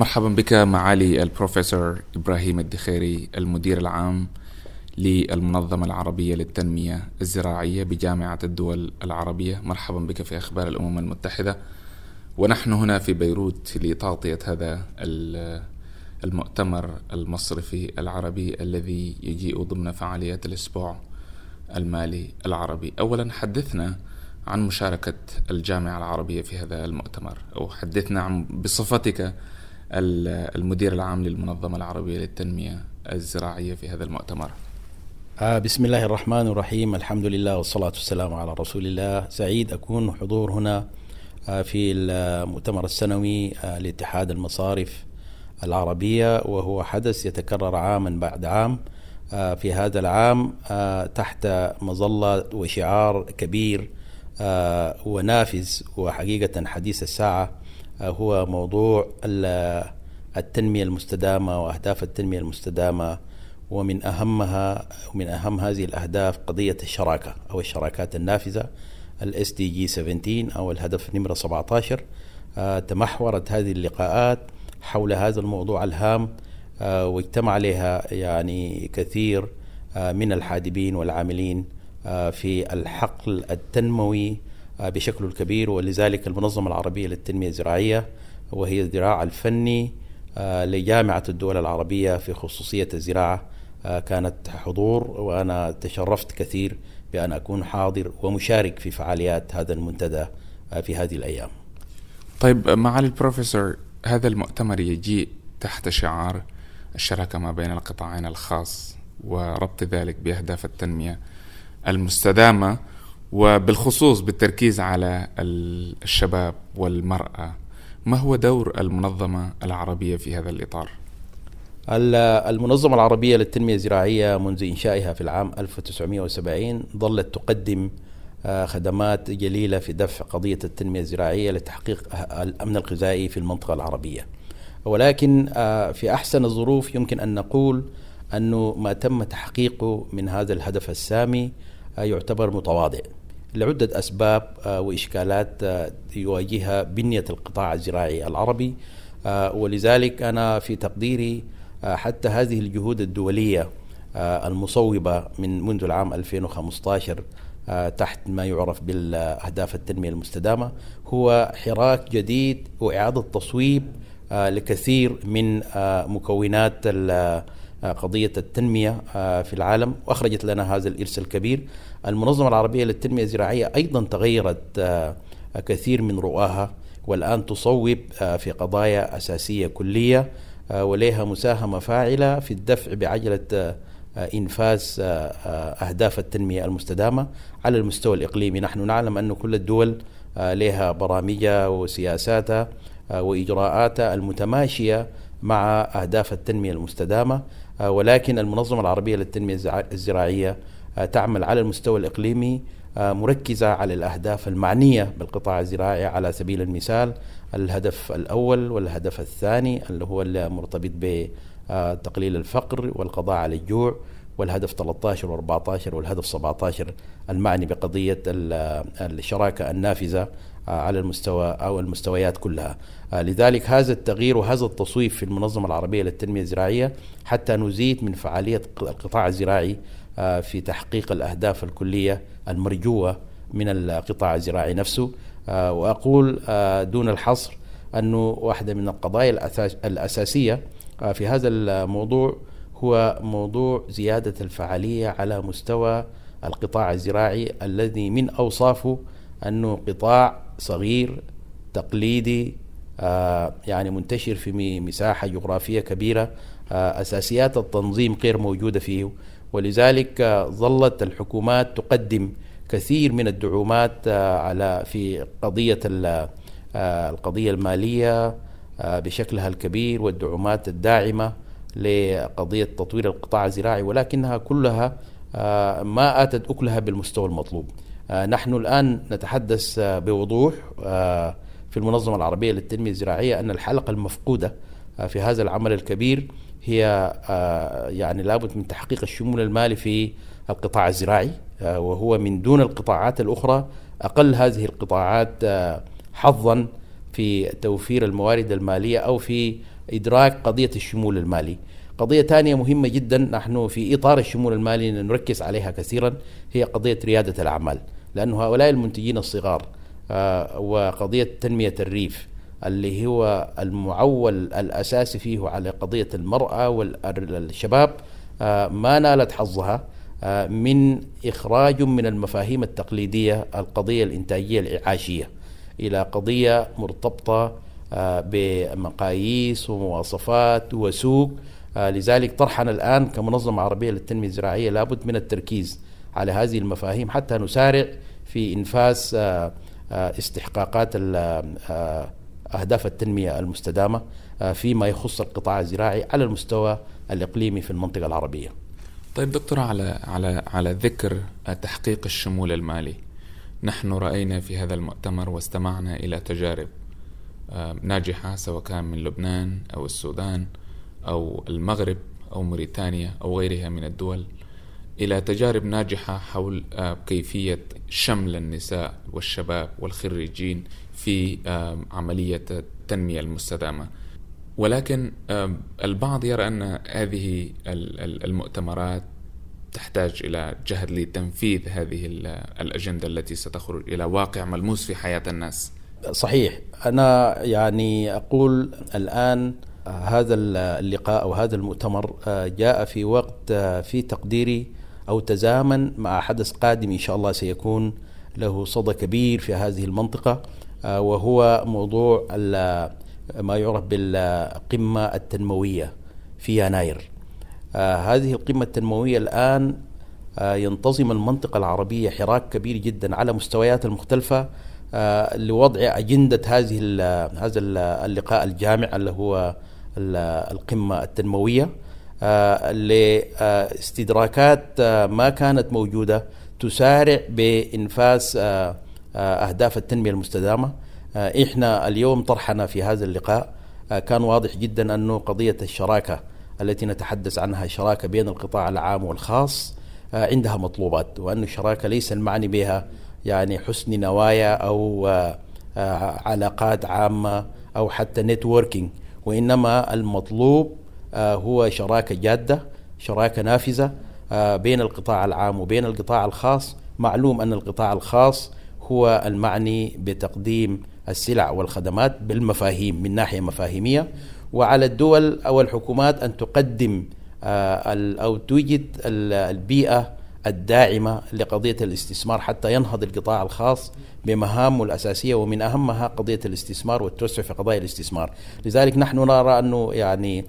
مرحبا بك معالي البروفيسور إبراهيم الدخيري المدير العام للمنظمة العربية للتنمية الزراعية بجامعة الدول العربية. مرحبا بك في أخبار الأمم المتحدة. ونحن هنا في بيروت لتغطية هذا المؤتمر المصرفي العربي الذي يجيء ضمن فعاليات الأسبوع المالي العربي. أولا حدثنا عن مشاركة الجامعة العربية في هذا المؤتمر. أو حدثنا عن بصفتك المدير العام للمنظمة العربية للتنمية الزراعية في هذا المؤتمر. آه، بسم الله الرحمن الرحيم. الحمد لله والصلاة والسلام على رسول الله. سعيد أكون حضور هنا آه، في المؤتمر السنوي آه، لاتحاد المصارف العربية وهو حدث يتكرر عاما بعد عام. في هذا العام تحت مظلة وشعار كبير ونافذ وحقيقة حديث الساعة هو موضوع التنمية المستدامة وأهداف التنمية المستدامة ومن أهمها ومن أهم هذه الأهداف قضية الشراكة أو الشراكات النافذة ال SDG 17 أو الهدف نمرة 17 آه تمحورت هذه اللقاءات حول هذا الموضوع الهام آه واجتمع عليها يعني كثير آه من الحادبين والعاملين في الحقل التنموي بشكله الكبير ولذلك المنظمة العربية للتنمية الزراعية وهي الذراع الفني آه، لجامعة الدول العربية في خصوصية الزراعة. آه، كانت حضور وأنا تشرفت كثير بأن أكون حاضر ومشارك في فعاليات هذا المنتدى في هذه الأيام. طيب معالي البروفيسور هذا المؤتمر يجيء تحت شعار الشراكة ما بين القطاعين الخاص وربط ذلك بأهداف التنمية المستدامة. وبالخصوص بالتركيز على الشباب والمرأة ما هو دور المنظمة العربية في هذا الإطار؟ المنظمة العربية للتنمية الزراعية منذ إنشائها في العام 1970 ظلت تقدم آه، خدمات جليلة في دفع قضية التنمية الزراعية لتحقيق الأمن الغذائي في المنطقة العربية ولكن آه، في أحسن الظروف يمكن أن نقول أنه ما تم تحقيقه من هذا الهدف السامي آه، يعتبر متواضع لعدة أسباب آه، وإشكالات آه، يواجهها بنية القطاع الزراعي العربي. آه، ولذلك أنا في تقديري حتى هذه الجهود الدولية المصوبة من منذ العام 2015 تحت ما يعرف بالأهداف التنمية المستدامة هو حراك جديد وإعادة تصويب لكثير من مكونات قضية التنمية في العالم. وأخرجت لنا هذا الإرث الكبير. المنظمة العربية للتنمية الزراعية أيضا تغيرت آه، كثير من رؤاها والآن تصوب آه، في قضايا أساسية كلية آه، ولها مساهمة فاعلة في الدفع بعجلة إنفاذ أهداف التنمية المستدامة على المستوى الإقليمي. نحن نعلم أن كل الدول لها برامجها وسياساتها وإجراءاتها المتماشية مع أهداف التنمية المستدامة ولكن المنظمة العربية للتنمية الزراعية تعمل على المستوى الإقليمي آه، مركزة على الأهداف المعنية بالقطاع الزراعي على سبيل المثال الهدف الأول والهدف الثاني اللي هو المرتبط بتقليل الفقر والقضاء على الجوع والهدف 13 و14 والهدف 17 المعني بقضية الشراكة النافذة آه، على المستوى أو المستويات كلها. لذلك هذا التغيير وهذا التصويف في المنظمة العربية للتنمية الزراعية حتى نزيد من فعالية القطاع الزراعي آه، في تحقيق الأهداف الكلية المرجوة من القطاع الزراعي نفسه. آه، وأقول آه، دون الحصر أنه واحدة من القضايا الأساسية في هذا الموضوع هو موضوع زيادة الفعالية على مستوى القطاع الزراعي الذي من أوصافه أنه قطاع صغير تقليدي يعني منتشر في مساحة جغرافية كبيرة. أساسيات التنظيم غير موجودة فيه. ولذلك ظلت الحكومات تقدم كثير من الدعومات آه، على في قضية آه، القضية المالية آه، بشكلها الكبير والدعومات الداعمة لقضية تطوير القطاع الزراعي ولكنها كلها ما آتت أكلها بالمستوى المطلوب. نحن الآن نتحدث بوضوح في المنظمة العربية للتنمية الزراعية أن الحلقة المفقودة في هذا العمل الكبير هي آه، يعني لابد من تحقيق الشمول المالي في القطاع الزراعي آه، وهو من دون القطاعات الأخرى أقل هذه القطاعات آه، حظا في توفير الموارد المالية أو في إدراك قضية الشمول المالي. قضية ثانية مهمة جدا نحن في إطار الشمول المالي نركز عليها كثيرا هي قضية ريادة الأعمال لأن هؤلاء المنتجين الصغار وقضية تنمية الريف اللي هو المعول الأساسي فيه على قضية المرأة والشباب آه، ما نالت حظها آه، من إخراج من المفاهيم التقليدية القضية الإنتاجية الإعاشية إلى قضية مرتبطة بمقاييس ومواصفات وسوق لذلك طرحنا الآن كمنظمة عربية للتنمية الزراعية لابد من التركيز على هذه المفاهيم حتى نسارع في إنفاس استحقاقات أهداف التنمية المستدامة فيما يخص القطاع الزراعي على المستوى الإقليمي في المنطقة العربية. طيب دكتور على على على ذكر تحقيق الشمول المالي نحن رأينا في هذا المؤتمر واستمعنا إلى تجارب ناجحة سواء كان من لبنان أو السودان أو المغرب أو موريتانيا أو غيرها من الدول إلى تجارب ناجحة حول كيفية شمل النساء والشباب والخريجين في عملية التنمية المستدامة. ولكن البعض يرى أن هذه المؤتمرات تحتاج إلى جهد لتنفيذ هذه الأجندة التي ستخرج إلى واقع ملموس في حياة الناس. صحيح. أنا يعني أقول الآن هذا اللقاء أو هذا المؤتمر جاء في وقت في تقديري أو تزامن مع حدث قادم إن شاء الله سيكون له صدى كبير في هذه المنطقة آه، وهو موضوع ما يعرف بالقمة التنموية في يناير. آه، هذه القمة التنموية الآن آه، ينتظم المنطقة العربية حراك كبير جدا على مستويات المختلفة لوضع أجندة هذه هذا اللقاء الجامع اللي هو القمة التنموية. لاستدراكات ما كانت موجودة تسارع بإنفاس أهداف التنمية المستدامة. آه، إحنا اليوم طرحنا في هذا اللقاء آه، كان واضح جدا أنه قضية الشراكة التي نتحدث عنها الشراكة بين القطاع العام والخاص آه، عندها مطلوبات وأن الشراكة ليس المعني بها يعني حسن نوايا أو علاقات عامة أو حتى نتوركينج وإنما المطلوب هو شراكة جادة شراكة نافذة بين القطاع العام وبين القطاع الخاص. معلوم أن القطاع الخاص هو المعني بتقديم السلع والخدمات بالمفاهيم من ناحية مفاهيمية. وعلى الدول أو الحكومات أن تقدم آه، أو توجد البيئة الداعمة لقضية الاستثمار حتى ينهض القطاع الخاص بمهامه الأساسية ومن أهمها قضية الاستثمار والتوسع في قضايا الاستثمار، لذلك نحن نرى أنه يعني آه،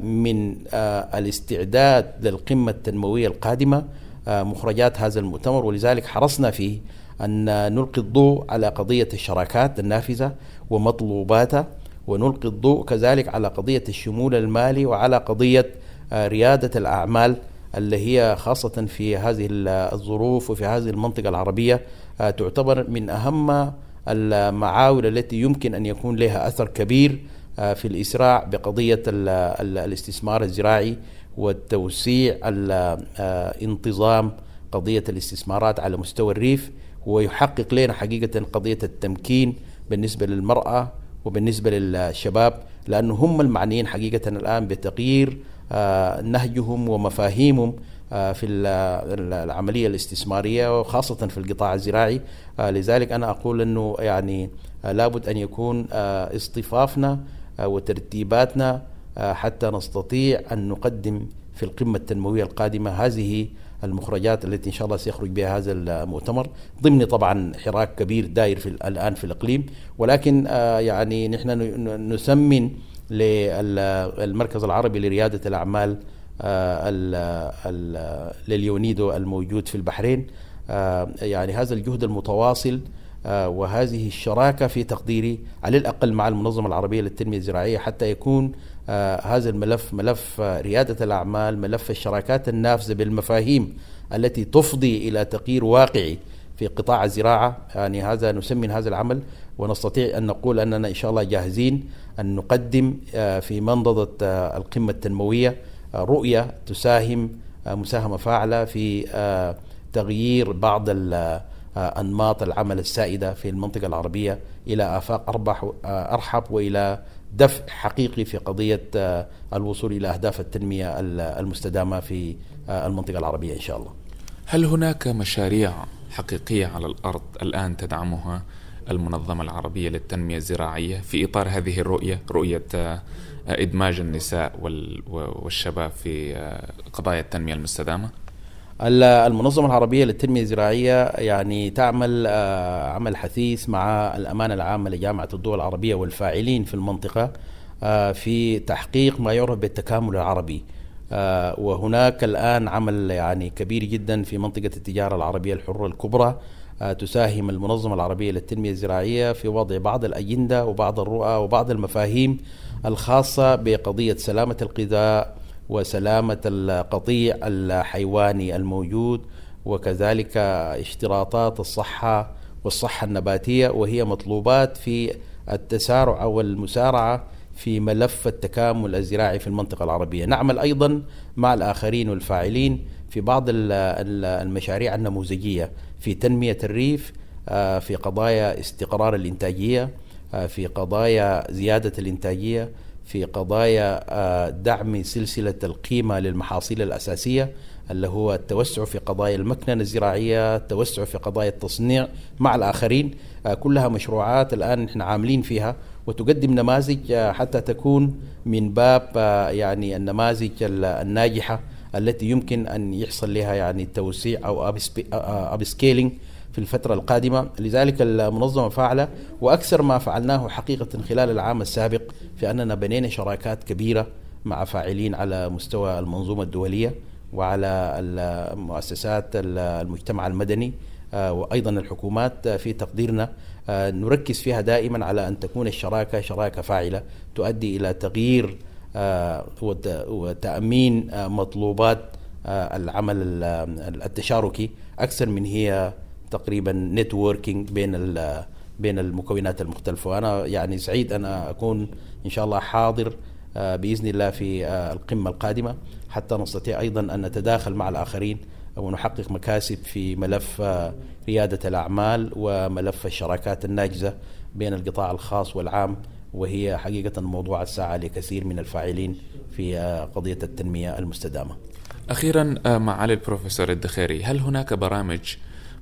من آه، الاستعداد للقمة التنموية القادمة مخرجات هذا المؤتمر. ولذلك حرصنا فيه أن نلقي الضوء على قضية الشراكات النافذة ومطلوباتها ونلقي الضوء كذلك على قضية الشمول المالي وعلى قضية آه، ريادة الأعمال اللي هي خاصة في هذه الظروف وفي هذه المنطقة العربية. آه، تعتبر من أهم المعاول التي يمكن أن يكون لها أثر كبير. آه، في الإسراع بقضية الاستثمار الزراعي والتوسيع انتظام قضية الاستثمارات على مستوى الريف. ويحقق لنا حقيقة قضية التمكين بالنسبة للمرأة وبالنسبة للشباب لأنه هم المعنيين حقيقة الآن بتغيير آه، نهجهم ومفاهيمهم آه، في العملية الاستثمارية وخاصة في القطاع الزراعي. آه، لذلك أنا أقول أنه يعني لابد أن يكون اصطفافنا وترتيباتنا حتى نستطيع أن نقدم في القمة التنموية القادمة هذه المخرجات التي إن شاء الله سيخرج بها هذا المؤتمر ضمن طبعا حراك كبير داير في الآن في الإقليم. ولكن آه، يعني نحن نسمن للمركز العربي لريادة الأعمال آه، لليونيدو الموجود في البحرين. آه، يعني هذا الجهد المتواصل وهذه الشراكة في تقديري على الأقل مع المنظمة العربية للتنمية الزراعية حتى يكون آه، هذا الملف ملف آه، ريادة الأعمال ملف الشراكات النافذة بالمفاهيم التي تفضي إلى تغيير واقعي في قطاع الزراعة. يعني هذا نسمي هذا العمل ونستطيع أن نقول أننا إن شاء الله جاهزين أن نقدم آه، في منضدة القمة التنموية رؤية تساهم مساهمة فاعلة في تغيير بعض أنماط العمل السائدة في المنطقة العربية إلى آفاق أربح أرحب وإلى دفع حقيقي في قضية الوصول إلى أهداف التنمية المستدامة في المنطقة العربية إن شاء الله. هل هناك مشاريع حقيقية على الأرض الآن تدعمها المنظمة العربية للتنمية الزراعية في إطار هذه الرؤية، رؤية إدماج النساء والشباب في قضايا التنمية المستدامة؟ المنظمة العربية للتنمية الزراعية يعني تعمل آه، عمل حثيث مع الأمانة العامة لجامعة الدول العربية والفاعلين في المنطقة آه، في تحقيق ما يعرف بالتكامل العربي. آه، وهناك الآن عمل يعني كبير جدا في منطقة التجارة العربية الحرة الكبرى. تساهم المنظمة العربية للتنمية الزراعية في وضع بعض الأجندة وبعض الرؤى وبعض المفاهيم الخاصة بقضية سلامة الغذاء وسلامة القطيع الحيواني الموجود وكذلك اشتراطات الصحة والصحة النباتية وهي مطلوبات في التسارع أو المسارعة في ملف التكامل الزراعي في المنطقة العربية. نعمل أيضا مع الآخرين والفاعلين في بعض المشاريع النموذجية في تنمية الريف آه، في قضايا استقرار الإنتاجية آه، في قضايا زيادة الإنتاجية في قضايا آه، دعم سلسلة القيمة للمحاصيل الأساسية اللي هو التوسع في قضايا المكننة الزراعية التوسع في قضايا التصنيع مع الآخرين. آه، كلها مشروعات الآن نحن عاملين فيها وتقدم نماذج آه، حتى تكون من باب يعني النماذج الناجحة التي يمكن أن يحصل لها يعني توسيع أو أب سكيلينج في الفترة القادمة. لذلك المنظمة فاعلة وأكثر ما فعلناه حقيقة خلال العام السابق في أننا بنينا شراكات كبيرة مع فاعلين على مستوى المنظومة الدولية وعلى مؤسسات المجتمع المدني آه، وأيضا الحكومات في تقديرنا آه، نركز فيها دائما على أن تكون الشراكة شراكة فاعلة تؤدي إلى تغيير آه، وتأمين مطلوبات العمل التشاركي. أكثر من هي تقريبا نتوركينج بين بين المكونات المختلفة. وأنا يعني سعيد أن أكون إن شاء الله حاضر آه، بإذن الله في آه، القمة القادمة. حتى نستطيع أيضا أن نتداخل مع الآخرين ونحقق مكاسب في ملف آه، ريادة الأعمال وملف الشراكات الناجزة بين القطاع الخاص والعام. وهي حقيقة موضوع الساعة لكثير من الفاعلين في قضية التنمية المستدامة. أخيرا معالي البروفيسور الدخيري هل هناك برامج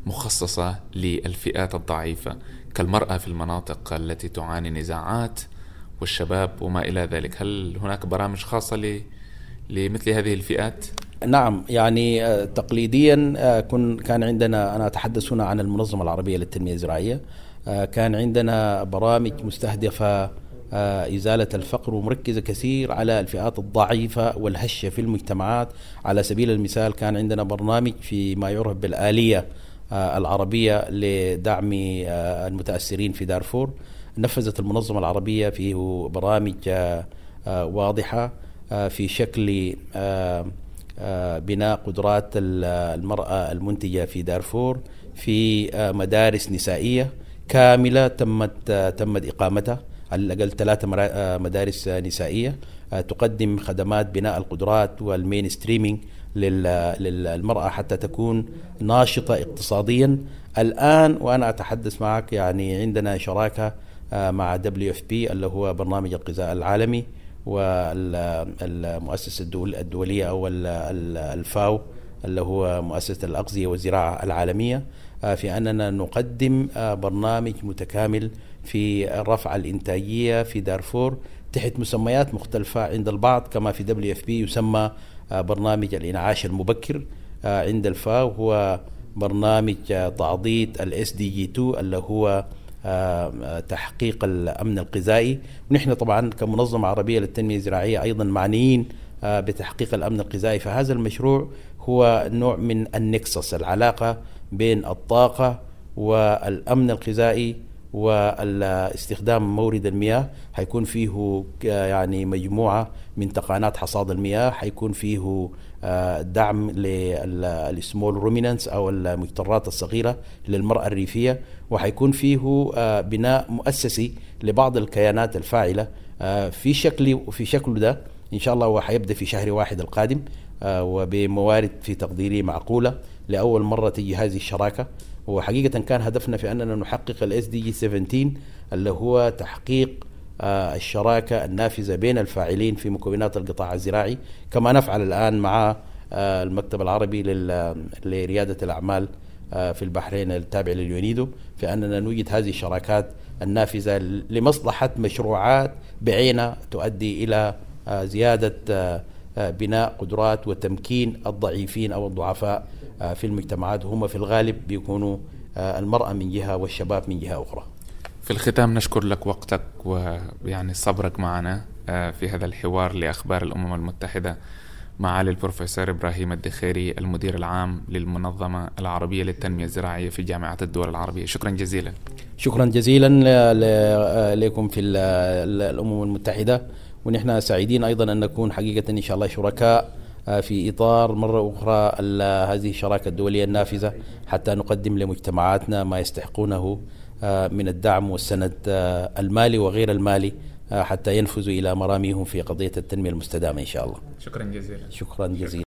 مخصصة للفئات الضعيفة كالمرأة في المناطق التي تعاني نزاعات والشباب وما إلى ذلك هل هناك برامج خاصة. لمثل هذه الفئات؟ نعم يعني آه، تقليديا آه، كان عندنا أنا أتحدث هنا عن المنظمة العربية للتنمية الزراعية آه، كان عندنا برامج مستهدفة إزالة الفقر ومركزة كثير على الفئات الضعيفة والهشة في المجتمعات على سبيل المثال كان عندنا برنامج في ما يعرف بالآلية العربية لدعم آه، المتأثرين في دارفور. نفذت المنظمة العربية فيه برامج آه، واضحة في شكل بناء قدرات المرأة المنتجة في دارفور في مدارس نسائية كاملة تمت تمت إقامتها. على الأقل ثلاث مدارس نسائية تقدم خدمات بناء القدرات والمين ستريمينج للمرأة حتى تكون ناشطة اقتصاديا. الآن وأنا أتحدث معك يعني عندنا شراكة آه، مع بي اللي هو برنامج الغذاء العالمي والمؤسسة الدولية أو الفاو اللي هو مؤسسة الأغذية والزراعة العالمية. آه، في أننا نقدم آه، برنامج متكامل في رفع الإنتاجية في دارفور تحت مسميات مختلفة عند البعض كما في بي يسمى برنامج الإنعاش المبكر آه، عند الفاو هو برنامج آه، تعضيد ال SDG 2 اللي هو تحقيق الأمن الغذائي. ونحن طبعا كمنظمة عربية للتنمية الزراعية أيضا معنيين بتحقيق الأمن الغذائي. فهذا المشروع هو نوع من ال nexus العلاقة بين الطاقة والأمن الغذائي واستخدام مورد المياه حيكون فيه يعني مجموعة من تقانات حصاد المياه حيكون فيه آه، دعم لل small ruminants أو المجترات الصغيرة للمرأة الريفية وحيكون فيه آه، بناء مؤسسي لبعض الكيانات الفاعلة. آه، في شكل في شكل ده إن شاء الله وحيبدأ في شهر واحد القادم وبموارد في تقديري معقولة لأول مرة تجي هذه الشراكة. وحقيقة كان هدفنا في أننا نحقق ال SDG 17 اللي هو تحقيق الشراكة النافذة بين الفاعلين في مكونات القطاع الزراعي. كما نفعل الآن مع المكتب العربي لريادة الأعمال في البحرين التابع لليونيدو في أننا نوجد هذه الشراكات النافذة لمصلحة مشروعات بعينها تؤدي إلى زيادة بناء قدرات وتمكين الضعيفين أو الضعفاء في المجتمعات وهم في الغالب بيكونوا المرأة من جهة والشباب من جهة أخرى. في الختام نشكر لك وقتك ويعني صبرك معنا في هذا الحوار لأخبار الأمم المتحدة معالي البروفيسور إبراهيم الدخيري المدير العام للمنظمة العربية للتنمية الزراعية في جامعة الدول العربية. شكرا جزيلا. شكرا جزيلا لكم في الأمم المتحدة. ونحن سعيدين أيضا أن نكون حقيقة إن شاء الله شركاء في إطار مرة أخرى هذه الشراكة الدولية النافذة حتى نقدم لمجتمعاتنا ما يستحقونه من الدعم والسند المالي وغير المالي حتى ينفذوا إلى مراميهم في قضية التنمية المستدامة إن شاء الله. شكرا جزيلا. شكرا جزيلا.